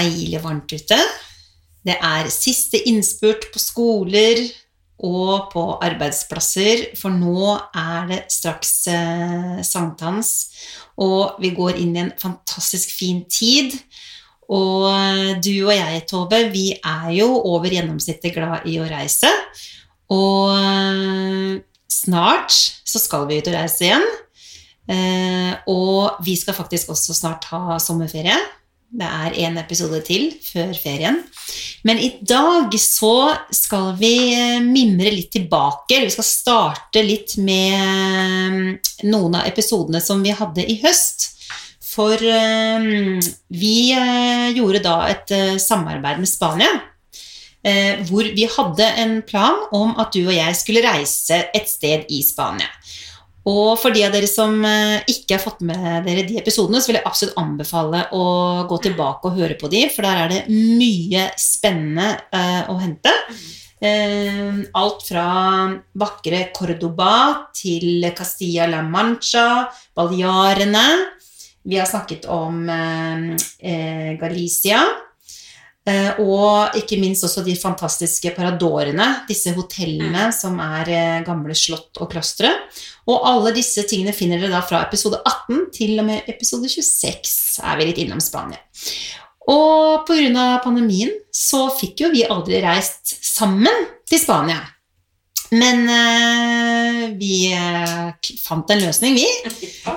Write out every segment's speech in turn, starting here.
Deilig varmt ute. Det er siste innspurt på skoler og på arbeidsplasser, for nå er det straks eh, sankthans, og vi går inn i en fantastisk fin tid. Og eh, du og jeg, Tove, vi er jo over gjennomsnittet glad i å reise. Og eh, snart så skal vi ut og reise igjen. Eh, og vi skal faktisk også snart ha sommerferie. Det er én episode til før ferien. Men i dag så skal vi eh, mimre litt tilbake. Vi skal starte litt med eh, noen av episodene som vi hadde i høst. For eh, vi gjorde da et samarbeid med Spania. hvor vi hadde en plan om at du og jeg skulle reise et sted i Spania. Og for de av dere som eh, ikke har fått med dere de episodene, så vil jeg absolutt anbefale å gå tilbake og høre på de, for der er det mye spennende uh, å hente. Uh, alt fra vakre Cordoba til Castilla-La Mancha, Balearene. Vi har snakket om uh, Galicia. Eh, og ikke minst også de fantastiske paradorene, disse hotellene som er eh, gamle slott og klostre. Og alle disse tingene finner dere da fra episode 18 til og med episode 26 er vi litt innom Spania. Og pga. pandemien så fikk jo vi aldri reist sammen til Spania. Men uh, vi uh, fant en løsning, vi.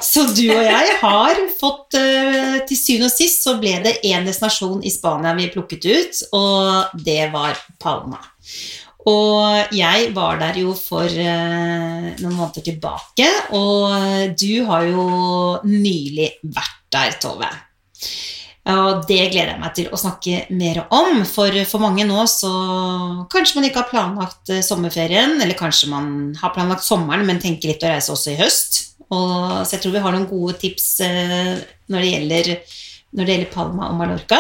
Så du og jeg har fått uh, Til syvende og sist så ble det én destinasjon i Spania vi plukket ut, og det var Palma. Og jeg var der jo for noen måneder tilbake, og du har jo nylig vært der, Tove. Og det gleder jeg meg til å snakke mer om, for for mange nå så Kanskje man ikke har planlagt eh, sommerferien, eller kanskje man har planlagt sommeren, men tenker litt å reise også i høst. Og, så jeg tror vi har noen gode tips eh, når, det gjelder, når det gjelder Palma og Mallorca.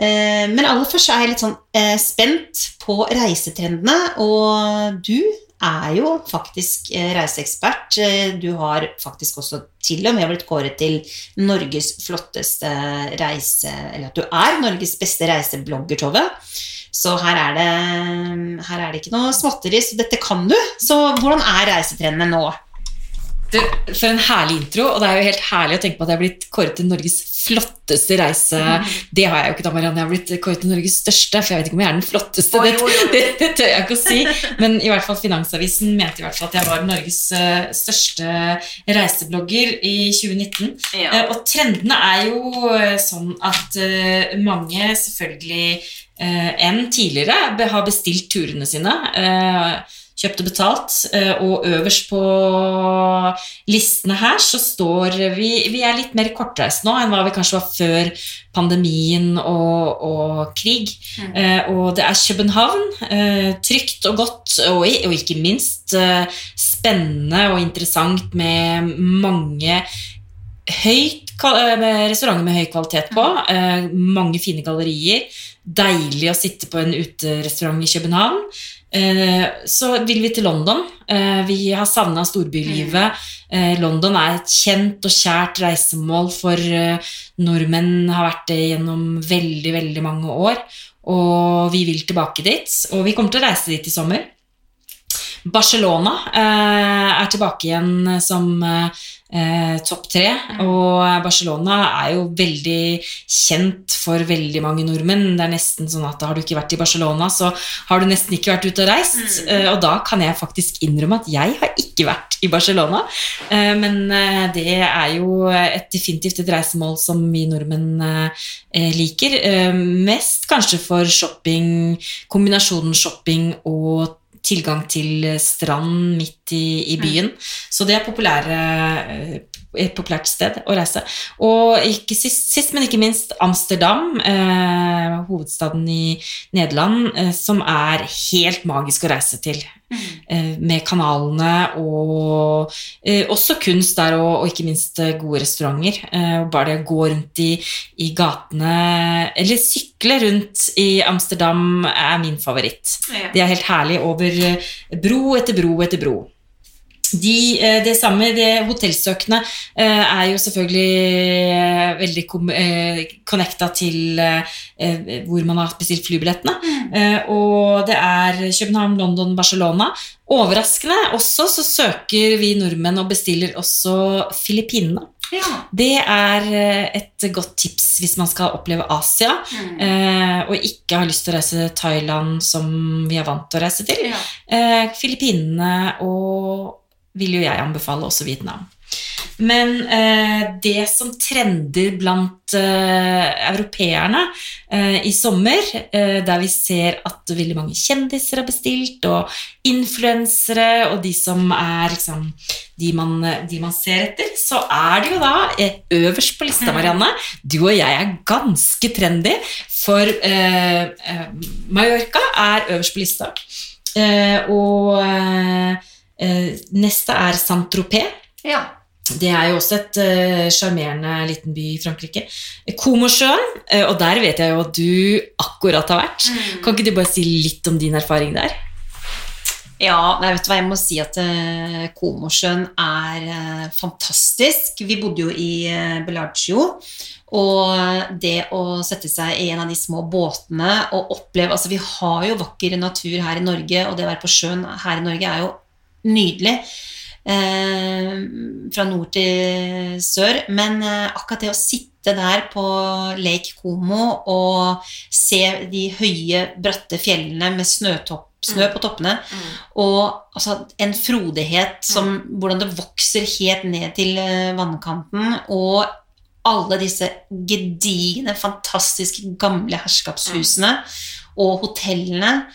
Eh, men aller først er jeg litt sånn eh, spent på reisetrendene, og du er jo faktisk eh, reiseekspert. Eh, Du har faktisk også til og med blitt kåret til Norges flotteste reise... Eller at du er Norges beste reiseblogger, Tove. Så her er det, her er det ikke noe småtteri, så dette kan du. Så hvordan er reisetrendene nå? Du, for en herlig intro, og det er jo helt herlig å tenke på at jeg har blitt kåret til Norges flotteste reise. Det har jeg jo ikke da, Marianne. Jeg har blitt kåret til Norges største, for jeg vet ikke om jeg er den flotteste. Oi, Det, oi, oi. det, det tør jeg ikke å si. Men i hvert fall Finansavisen mente i hvert fall at jeg var Norges eh, største reiseblogger i 2019. Ja. Eh, Og trendene er jo eh, sånn at mange selvfølgelig enn tidligere har bestilt turene sine. Eh, Kjøpt og betalt. eh, Og øverst på listene her så står vi Vi er litt mer kortreist nå enn hva vi kanskje var før pandemien og, og krig. Mm. Eh, Og det er København. eh, Trygt og godt, og, og ikke minst eh, spennende og interessant med mange høyt, med restauranter med høy kvalitet på. Eh, mange fine gallerier. Deilig å sitte på en uterestaurant i København. Eh, så vil vi til London. Eh, vi har savna storbylivet. Eh, London er et kjent og kjært reisemål for nordmenn. Har vært det gjennom veldig, veldig mange år. Og vi vil tilbake dit. Og vi kommer til å reise dit i sommer. Barcelona er tilbake igjen som eh, topp tre. Og Barcelona er jo veldig kjent for veldig mange nordmenn. Det er nesten sånn at Har du ikke vært i Barcelona, så har du nesten ikke vært ute og reist. Eh, og da kan jeg faktisk innrømme at jeg har ikke vært i Barcelona. Eh, men eh, det er jo et, definitivt et reisemål som vi nordmenn eh, liker. Eh, mest kanskje for shopping, kombinasjonen shopping og tilgang til strand midt i, i byen. Så det er populære, eh, et populært sted å reise. Og ikke sist, sist men ikke minst Amsterdam, eh, hovedstaden i Nederland, eh, som er helt magisk å reise til. Eh, med kanalene og eh, også kunst der, og, og ikke minst eh, gode restauranter. Eh, bare det å gå rundt i, i gatene, eller sykle rundt i Amsterdam, er min favoritt. Ja. Det er helt herlig over eh, bro etter bro etter bro. De, eh, det samme, det hotellsøkende eh, er jo selvfølgelig eh, veldig connecta til hvor man har bestilt flybillettene. Eh, og det er København, London, Barcelona. Overraskende også så søker vi nordmenn og bestiller også Filippinene. Ja. Det er et godt tips hvis man skal oppleve Asia, Mm. eh, og ikke har lyst til å reise til Thailand som vi er vant til å reise til. Ja. Eh, Filippinene og vil jo jeg anbefale også Vietnam. Men eh, det som trender blant eh, europeerne eh, i sommer, eh, der vi ser at veldig mange kjendiser har bestilt, og influensere, og de som er liksom, de, man, de man ser etter, så er det jo da eh, øverst på lista, Marianne. Du og jeg er ganske trendy, for eh, Mallorca er øverst på lista. Eh, og neste er Saint-Tropez. ja. Det er jo også et sjarmerende uh, liten by i Frankrike. Komosjøen, uh, og der vet jeg jo at du akkurat har vært. Kan ikke du bare si litt om din erfaring der? Ja, nei, vet du hva, jeg må si at uh, Komosjøen er eh, fantastisk. Vi bodde jo i Bellagio, og det å sette seg i en av de små båtene og oppleve Altså, vi har jo vakker natur her i Norge, og det å være på sjøen her i Norge er jo nydelig. Eh, fra nord til sør. Men eh, akkurat det å sitte der på Lake Como og se de høye, bratte fjellene med snøtopp, snø på toppene, og altså, en frodighet som hvordan det vokser helt ned til eh, vannkanten, og alle disse gedigne, fantastiske gamle herskapshusene og hotellene.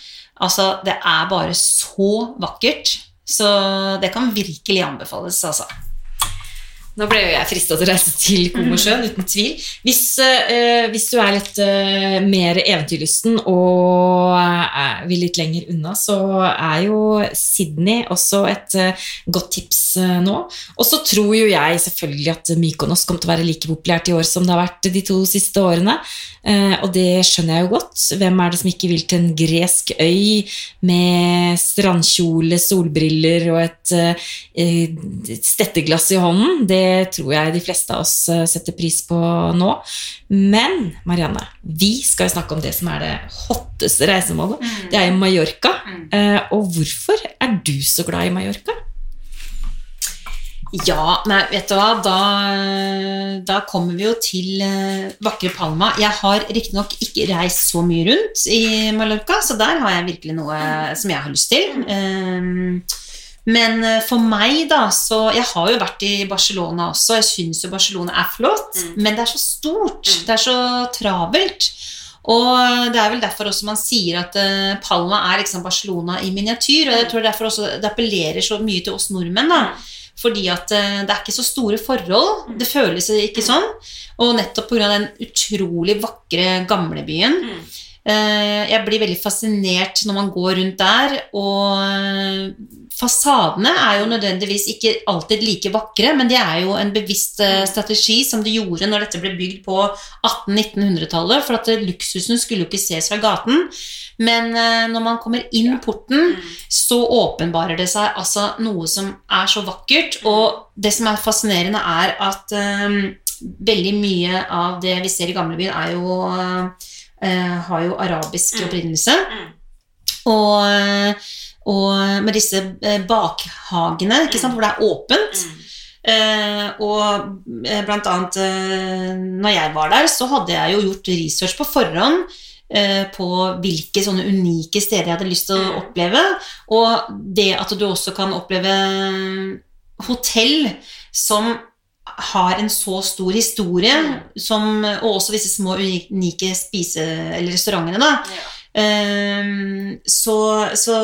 Altså, det er bare så vakkert. Så det kan virkelig anbefales, altså. Nå ble jo jeg frista til å reise til Komosjøen, uten tvil. Hvis, eh, hvis du er litt eh, mer eventyrlysten og eh, vil litt lenger unna, så er jo Sydney også et eh, godt tips eh, nå. Og så tror jo jeg selvfølgelig at Mykonos kommer til å være like populært i år som det har vært de to siste årene. Eh, og det skjønner jeg jo godt. Hvem er det som ikke vil til en gresk øy med strandkjole, solbriller og et, eh, et stetteglass i hånden? Det tror jeg de fleste av oss eh, setter pris på nå. Men Marianne, vi skal snakke om det som er det hotteste reisemålet. Det er jo Mallorca. Mm. og hvorfor er du så glad i Mallorca? Ja, nei, vet du hva, da, da kommer vi jo til eh, vakre Palma. Jeg har riktignok ikke reist så mye rundt i Mallorca, så der har jeg virkelig noe som jeg har lyst til. Um, men eh, for meg, da, så Jeg har jo vært i Barcelona også. Jeg syns jo Barcelona er flott, men det er så stort. Det er så travelt. Og det er vel derfor også man sier at eh, Palma er liksom Barcelona i miniatyr. Og jeg tror derfor også det appellerer så mye til oss nordmenn. da fordi at eh, det er ikke så store forhold. Det føles ikke sånn. Og nettopp pga. den utrolig vakre gamlebyen. Eh, Jeg blir veldig fascinert når man går rundt der. Og eh, fasadene er jo nødvendigvis ikke alltid like vakre, men det er jo en bevisst eh, strategi som de gjorde når dette ble bygd på 1800-1900-tallet. For at eh, luksusen skulle jo ikke ses fra gaten. Men eh, når man kommer inn porten, så åpenbarer det seg altså noe som er så vakkert. Og det som er fascinerende, er at um, veldig mye av det vi ser i gamlebyen, er jo eh, har jo arabisk opprinnelse. Og, og med disse eh, bakhagene, sant, hvor det er åpent. Eh, og eh, blant annet eh, når jeg var der, så hadde jeg jo gjort research på forhånd eh, på hvilke sånne unike steder jeg hadde lyst til å oppleve. Og det at du også kan oppleve hotell som har en så stor historie, som, og også disse små unike spise- eller restaurantene, da. Ehm, så, så,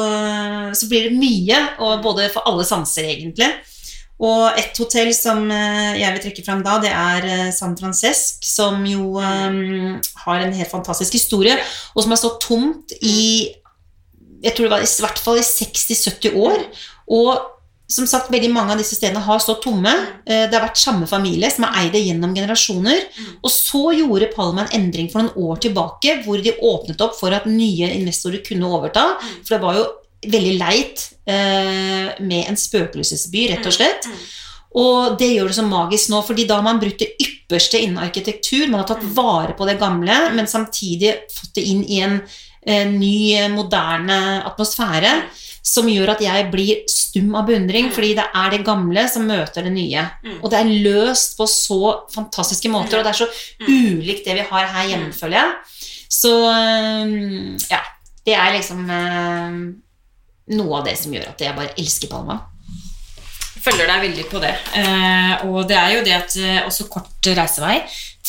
så blir det mye, og både for alle sanser, egentlig. Og et hotell som eh, jeg vil trekke fram da, det er eh, San Francesc, som jo um, har en helt fantastisk historie, og som har stått tomt i jeg tror det var i hvert fall i 60-70 år. Og som sagt, veldig mange av disse stedene har stått tomme. Eh, Det har vært samme familie som har eid det gjennom generasjoner. Og så gjorde Palma en endring for noen år tilbake, hvor de åpnet opp for at nye investorer kunne overta. For det var jo veldig leit eh, med en spøkelsesby, rett og slett. Og det gjør det så magisk nå, fordi da har man brutt det ypperste innen arkitektur. Man har tatt vare på det gamle, men samtidig fått det inn i en, en ny, eh, moderne atmosfære. Som gjør at jeg blir stum av beundring, fordi det er det gamle som møter det nye. Og det er løst på så fantastiske måter, og det er så ulikt det vi har her hjemme, føler jeg. Så ja. Det er liksom eh, noe av det som gjør at jeg bare elsker Palma. følger deg veldig på det. Eh, og det er jo det at eh, også kort reisevei.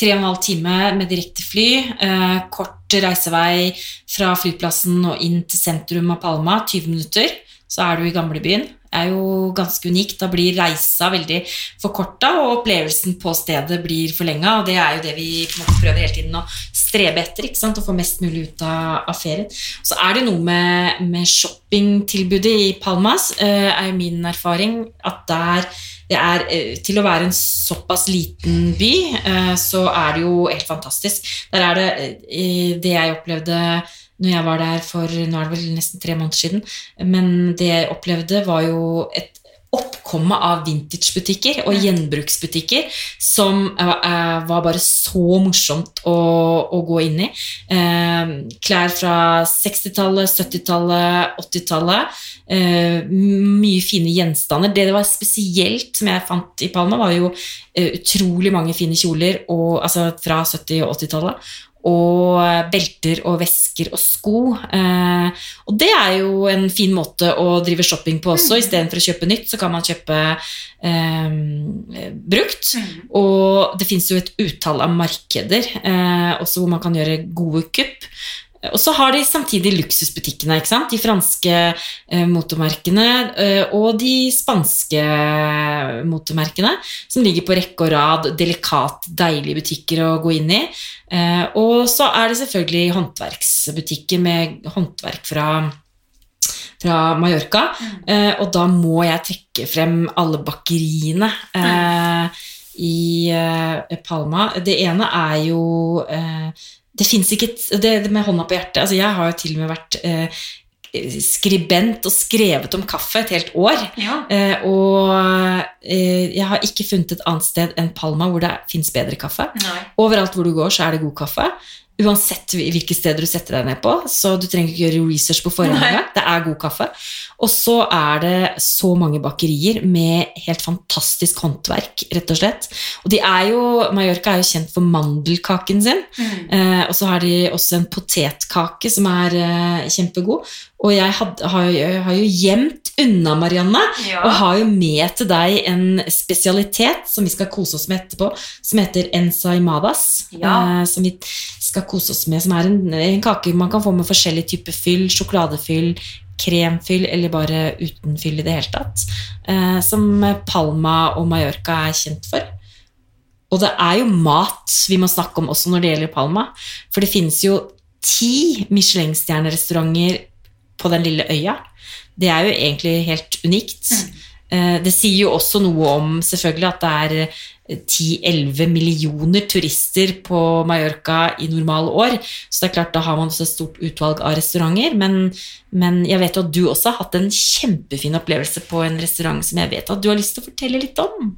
Tre og en halv time med direkte fly. Eh, kort reisevei fra flyplassen og inn til sentrum av Palma. 20 minutter, så er du i gamlebyen. Er jo ganske unikt. Da blir reisa veldig forkorta, og opplevelsen på stedet blir forlenga. Og det er jo det vi prøver hele tiden å strebe etter. ikke sant? Å få mest mulig ut av, av ferien. Så er det noe med, med shoppingtilbudet i Palmas, uh, er jo min erfaring, at der det er, eh, til å være en såpass liten by, eh, så er det jo helt fantastisk. Der er det det jeg opplevde når jeg var der for nå er det vel nesten tre måneder siden, men det jeg opplevde, var jo et oppkomme av vintagebutikker og gjenbruksbutikker som uh, var bare så morsomt å, å gå inn i. Uh, klær fra 60-tallet, 70-tallet, 80-tallet. Uh, mye fine gjenstander. Det det var spesielt som jeg fant i Palma, var jo utrolig mange fine kjoler og, altså, fra 70- og 80-tallet. Og belter og vesker og sko. Eh, og det er jo en fin måte å drive shopping på også. Istedenfor å kjøpe nytt, så kan man kjøpe eh, brukt. Og det fins jo et utall av markeder eh, også hvor man kan gjøre gode kupp. Og så har de samtidig luksusbutikkene. ikke sant? De franske eh, motemerkene eh, og de spanske motemerkene, som ligger på rekke og rad. Delikat, deilige butikker å gå inn i. Eh, og så er det selvfølgelig håndverksbutikker med håndverk fra fra Mallorca, eh, og da må jeg trekke frem alle bakeriene eh, i eh, Palma. Det ene er jo eh, det fins ikke det, med hånda på hjertet. Altså, jeg har jo til og med vært eh, skribent og skrevet om kaffe et helt år. Ja. Eh, og eh, jeg har ikke funnet et annet sted enn Palma hvor det fins bedre kaffe. Nei. Overalt hvor du går, så er det god kaffe. Uansett hvilke steder du setter deg ned på. Så du trenger ikke gjøre research på forhånd. Det er god kaffe. Og så er det så mange bakerier med helt fantastisk håndverk, rett og slett. Og de er jo, Mallorca er jo kjent for mandelkaken sin. Eh, og så har de også en potetkake som er eh, kjempegod. Og jeg had, har, har jo gjemt unna, Marianne, Ja. og har jo med til deg en spesialitet som vi skal kose oss med etterpå, som heter ensaimadas. Ja. Eh, som vi skal kose oss med, som er en, en kake man kan få med forskjellige typer fyll. Sjokoladefyll, kremfyll eller bare uten fyll i det hele tatt. Eh, som Palma og Mallorca er kjent for. Og det er jo mat vi må snakke om også når det gjelder Palma. For det finnes jo ti Michelin-stjernerestauranter på den lille øya. Det er jo egentlig helt unikt. Eh, Det sier jo også noe om selvfølgelig at det er eh, 10-11 millioner turister på Mallorca i normale år. Så det er klart, da har man også et stort utvalg av restauranter. Men, men jeg vet jo at du også har hatt en kjempefin opplevelse på en restaurant som jeg vet at du har lyst til å fortelle litt om.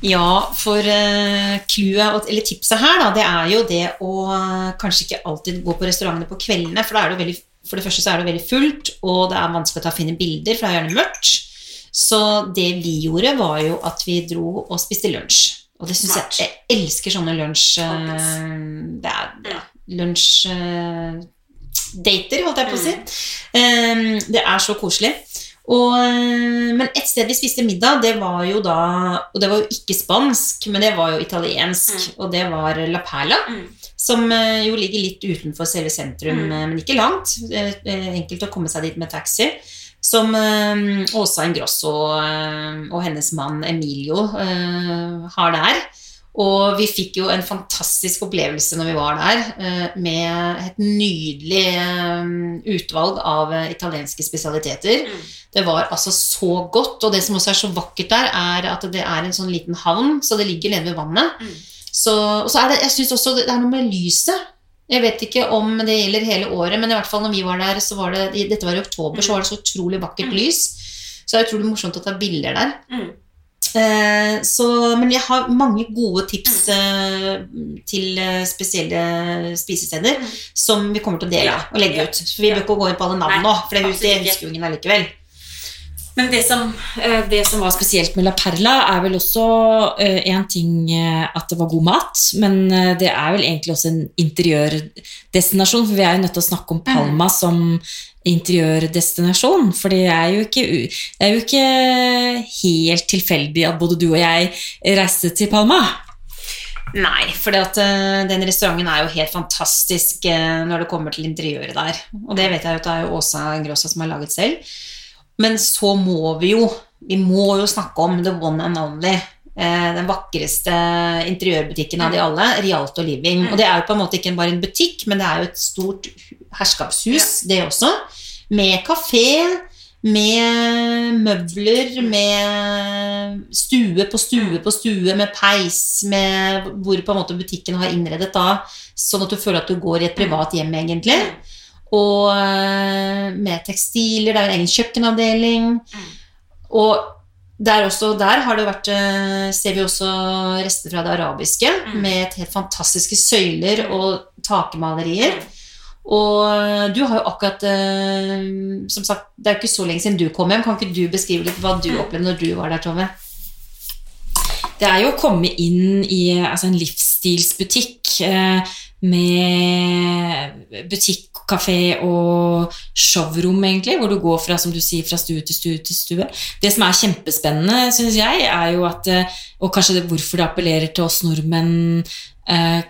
Ja, for uh, clouet, eller tipset her, da, det er jo det å eh, kanskje ikke alltid gå på restaurantene på kveldene, for, det veldig, for det første så er det veldig fullt, og det er vanskelig å ta fine bilder, for det er gjerne mørkt. Så det vi gjorde, var jo at vi dro og spiste lunsj. Og det synes jeg Jeg elsker sånne lunsj... eh, det er ja, lunsj... eh, holdt jeg på å si. Eh, det er så koselig. Og, eh, men et sted vi spiste middag, det var jo da Og det var jo ikke spansk, men det var jo italiensk. Og det var La Perla, som eh, jo ligger litt utenfor selve sentrum, Mm. men ikke langt. Enkelt å komme seg dit med taxi. Som eh, Åsa Ingrosso eh, og hennes mann Emilio eh, har der. Og vi fikk jo en fantastisk opplevelse når vi var der, med et nydelig utvalg av italienske spesialiteter. Mm. Det var altså så godt, og det som også er så vakkert der, er at det er en sånn liten havn, så det ligger nede ved vannet. Mm. Så, og så er det, jeg synes også det er noe med lyset. Jeg vet ikke om det gjelder hele året, men i hvert fall når vi var der, så var det, dette var i oktober, så var det så utrolig vakkert Mm. lys. Så det er utrolig morsomt å ta bilder der. Mm. Eh, så, men jeg har mange gode tips Mm. eh, til eh, spesielle spisesteder Mm. som vi kommer til å dele og legge ut. For vi bør ikke gå inn på alle navn nå, for det huset husker jo ingen allikevel. Men det som, eh, det som var spesielt med La Perla, er vel også én ting eh, at det var god mat, men eh, det er vel egentlig også en interiørdestinasjon, for vi er jo nødt til å snakke om Palma som interiørdestinasjon. For det er, jo ikke, det er jo ikke helt tilfeldig at både du og jeg reiste til Palma. Nei, for den restauranten er jo helt fantastisk eh, når det kommer til interiøret der. Og det vet jeg jo at det er jo Åsa Grossa som har laget selv. Men så må vi jo Vi må jo snakke om the one and only. eh, Den vakreste interiørbutikken av de alle, Rialto Living. Og det er jo på en måte ikke bare en butikk, men det er jo et stort herskapshus, det også. Med kafé, med møbler, med stue på stue på stue, med peis, med hvor på en måte butikken har innredet da, sånn at du føler at du går i et privat hjem, egentlig. Og eh, med tekstiler, det er en egen kjøkkenavdeling. Og der, også, der har det vært, eh, ser vi også rester fra det arabiske, Mm. med helt fantastiske søyler og takmalerier. Og eh, du har jo akkurat Som sagt, det er jo ikke så lenge siden du kom hjem. Kan ikke du beskrive litt hva du opplevde når du var der, Tove? Det er jo å komme inn i altså en livsstilsbutikk med butikk, kafé og showrom, egentlig, hvor du går fra som du sier, fra stue til stue til stue. Det som er kjempespennende, syns jeg, er jo at eh, Og kanskje det, hvorfor det appellerer til oss nordmenn, eh,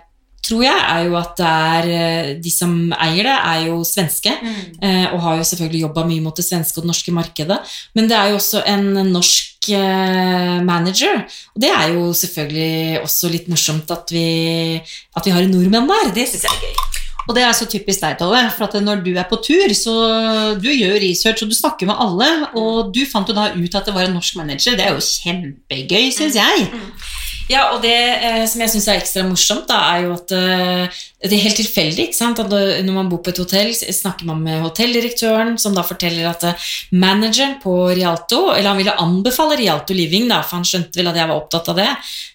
tror jeg, er jo at det er eh, de som eier det, er jo svenske. Eh, og har jo selvfølgelig jobba mye mot det svenske og det norske markedet. Men det er jo også en norsk eh, manager. Og det er jo selvfølgelig også litt morsomt at vi, at vi har en nordmenn der. Det syns jeg er gøy. Og det er så typisk deg, Tove. For at når du er på tur, så du gjør research, og du snakker med alle. Og du fant jo da ut at det var en norsk manager. Det er jo kjempegøy, syns jeg. Ja, og det eh, som jeg syns er ekstra morsomt, da, er jo at eh, det er helt tilfeldig. ikke sant? At når man bor på et hotell, snakker man med hotelldirektøren, som da forteller at eh, manageren på Rialto Eller han ville anbefale Rialto Living, da, for han skjønte vel at jeg var opptatt av det.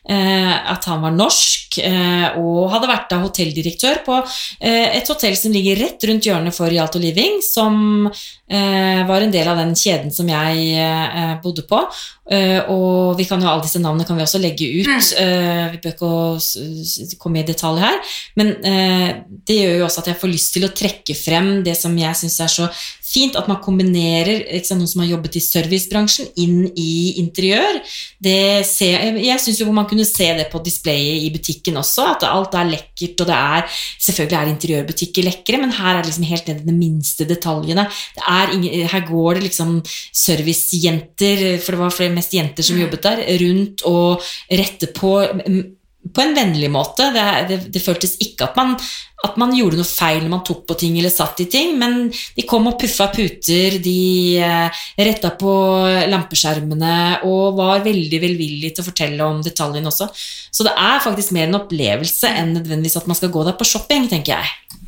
eh, at han var norsk eh, og hadde vært da hotelldirektør på et hotell som ligger rett rundt hjørnet for Rialto Living, som var en del av den kjeden som jeg bodde på. Og vi kan jo alle disse navnene kan vi også legge ut. Eh, vi bør ikke komme i detalj her. Men det gjør jo også at jeg får lyst til å trekke frem det som jeg syns er så fint, at man kombinerer sant, noen som har jobbet i servicebransjen, inn i interiør. Ser, jeg syns jo man kunne se det på displayet i butikken også, at alt er lekkert, og det er Selvfølgelig er interiørbutikker lekre, men her er det liksom helt ned i de minste detaljene. Det ingen, her går det liksom servicejenter, for det var mest jenter som jobbet der, rundt og rette på på en vennlig måte. Det, det, det føltes ikke at man, at man gjorde noe feil når man tok på ting eller satt i ting, men de kom og puffa puter, de eh, retta på lampeskjermene og var veldig velvillige til å fortelle om detaljene også. Så det er faktisk mer en opplevelse enn nødvendigvis at man skal gå der på shopping, tenker jeg.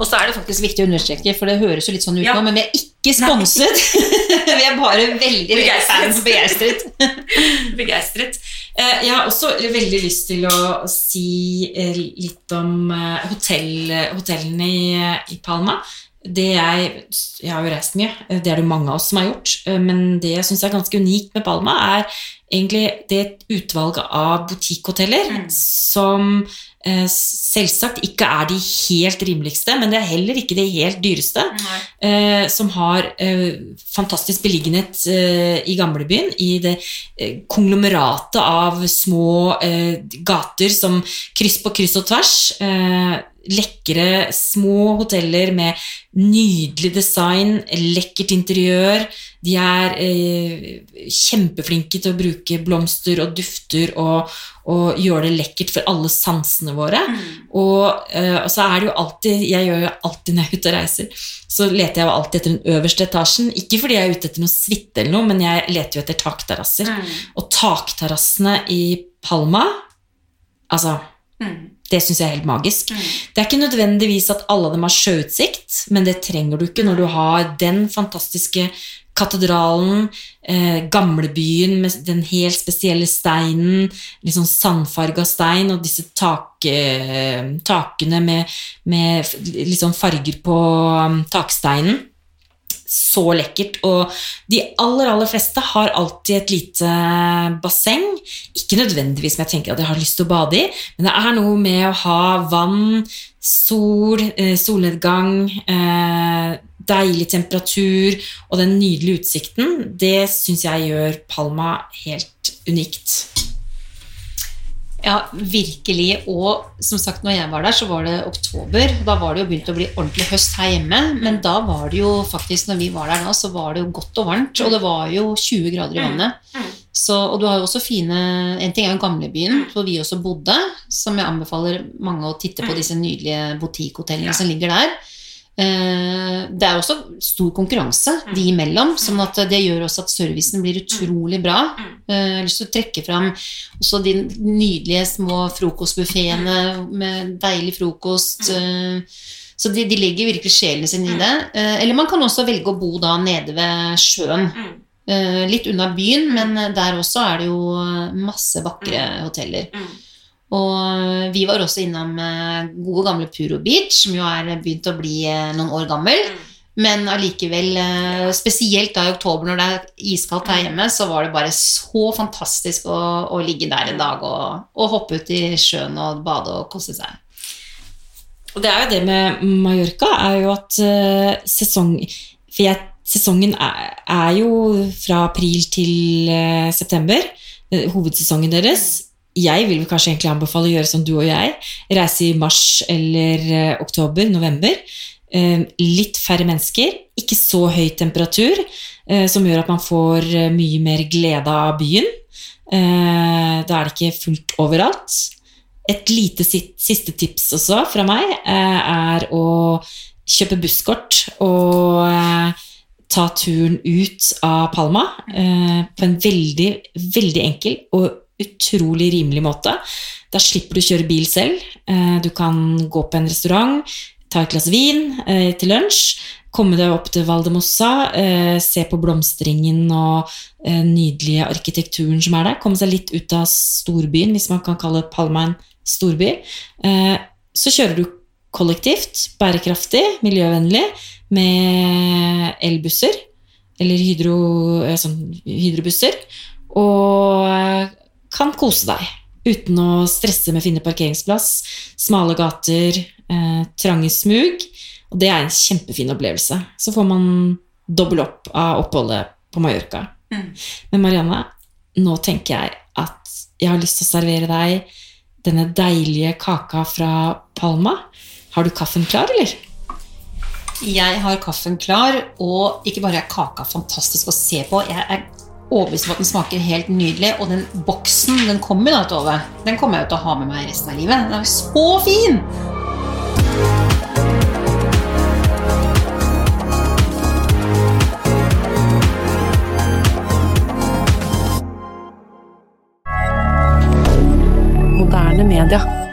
Og så er det faktisk viktig å understreke, for det høres jo litt sånn ut Ja. nå, men vi er ikke sponset. vi er bare veldig, begeistret. begeistret. Begeistret. Eh, Jeg har også veldig lyst til å si eh, litt om eh, hotell, hotellene i, i Palma. Det jeg, jeg har jo reist mye, det er det mange av oss som har gjort, men det jeg syns er ganske unikt med Palma, er egentlig det utvalget av butikkhoteller Mm. som selvsagt ikke er de helt rimeligste, men det er heller ikke de helt dyreste eh, som har eh, fantastisk beliggenhet eh, i gamlebyen, i det eh, konglomeratet av små eh, gater som kryss på kryss og tvers. Lekre, små hoteller med nydelig design, lekkert interiør. De er eh, kjempeflinke til å bruke blomster og dufter og, og gjøre det lekkert for alle sansene våre. Og, eh, og, så er det jo alltid Jeg gjør jo alltid når jeg er ute og reiser, så leter jeg alltid etter den øverste etasjen. Ikke fordi jeg er ute etter noe suite eller noe, men jeg leter jo etter takterrasser. Mm. Og takterrassene i Palma Altså Mm. Det syns jeg er helt magisk. Mm. Det er ikke nødvendigvis at alle av dem har sjøutsikt, men det trenger du ikke når du har den fantastiske katedralen, eh, gamlebyen med den helt spesielle steinen, litt sånn sandfarga stein, og disse tak, eh, takene med, med litt sånn farger på um, taksteinen. Så lekkert. Og de aller, aller fleste har alltid et lite basseng. Ikke nødvendigvis som jeg tenker at jeg har lyst til å bade i, men det er noe med å ha vann, sol, eh, solnedgang, eh, deilig temperatur og den nydelige utsikten. Det syns jeg gjør Palma helt unikt. Ja, virkelig. Og som sagt, når jeg var der, så var det oktober. Da var det jo begynt å bli ordentlig høst her hjemme. Men da var det jo faktisk, når vi var der da, så var det jo godt og varmt. Og det var jo 20 grader i vannet. Så, og du har jo også fine En ting er jo gamlebyen, hvor vi også bodde, som jeg anbefaler mange å titte på disse nydelige butikkhotellene som ligger der. Eh, Det er også stor konkurranse de imellom, sånn at det gjør også at servicen blir utrolig bra. Eh, Jeg har lyst til å trekke fram også de nydelige små frokostbuffeene med deilig frokost. eh, Så de, de legger virkelig sjelen sin i det. Eh, Eller man kan også velge å bo da nede ved sjøen. Eh, Litt unna byen, men der også er det jo eh, masse vakre hoteller. Og vi var også innom eh, gode gamle Puro Beach, som jo er begynt å bli eh, noen år gammel. Men allikevel, eh, spesielt da i oktober når det er iskaldt her hjemme, så var det bare så fantastisk å, å ligge der en dag og, og hoppe ut i sjøen og bade og kose seg. Og det er jo det med Mallorca, er jo at eh, sesong For jeg, sesongen er, er jo fra april til eh, september. eh, hovedsesongen deres. Jeg vil kanskje egentlig anbefale å gjøre som du og jeg. Reise i mars eller eh, oktober, november. Eh, litt færre mennesker, ikke så høy temperatur, eh, som gjør at man får mye mer glede av byen. Da er det ikke fullt overalt. Et lite siste tips også fra meg er å kjøpe busskort og ta turen ut av Palma på en veldig, veldig enkel og utrolig rimelig måte. Da slipper du å kjøre bil selv. Eh, du kan gå på en restaurant, ta et glass vin eh, til lunsj, komme deg opp til Valdemossa, eh, se på blomstringen og den nydelige arkitekturen som er der. Komme seg litt ut av storbyen, hvis man kan kalle Palma en storby. Så kjører du kollektivt, bærekraftig, miljøvennlig, med elbusser, eller hydro, sånn hydrobusser, og kan kose deg uten å stresse med å finne parkeringsplass, smale gater, eh, trange smug. Og det er en kjempefin opplevelse. Så får man dobbel opp av oppholdet på Mallorca. Mm. Men Marianne, nå tenker jeg at jeg har lyst til å servere deg denne deilige kaka fra Palma. Har du kaffen klar, eller? Jeg har kaffen klar, og ikke bare er kaka fantastisk å se på, jeg er overbevist om at den smaker helt nydelig. Og den boksen den kommer da, Tove, den kommer jeg til å ha med meg resten av livet. Den er så fin! Moderne media.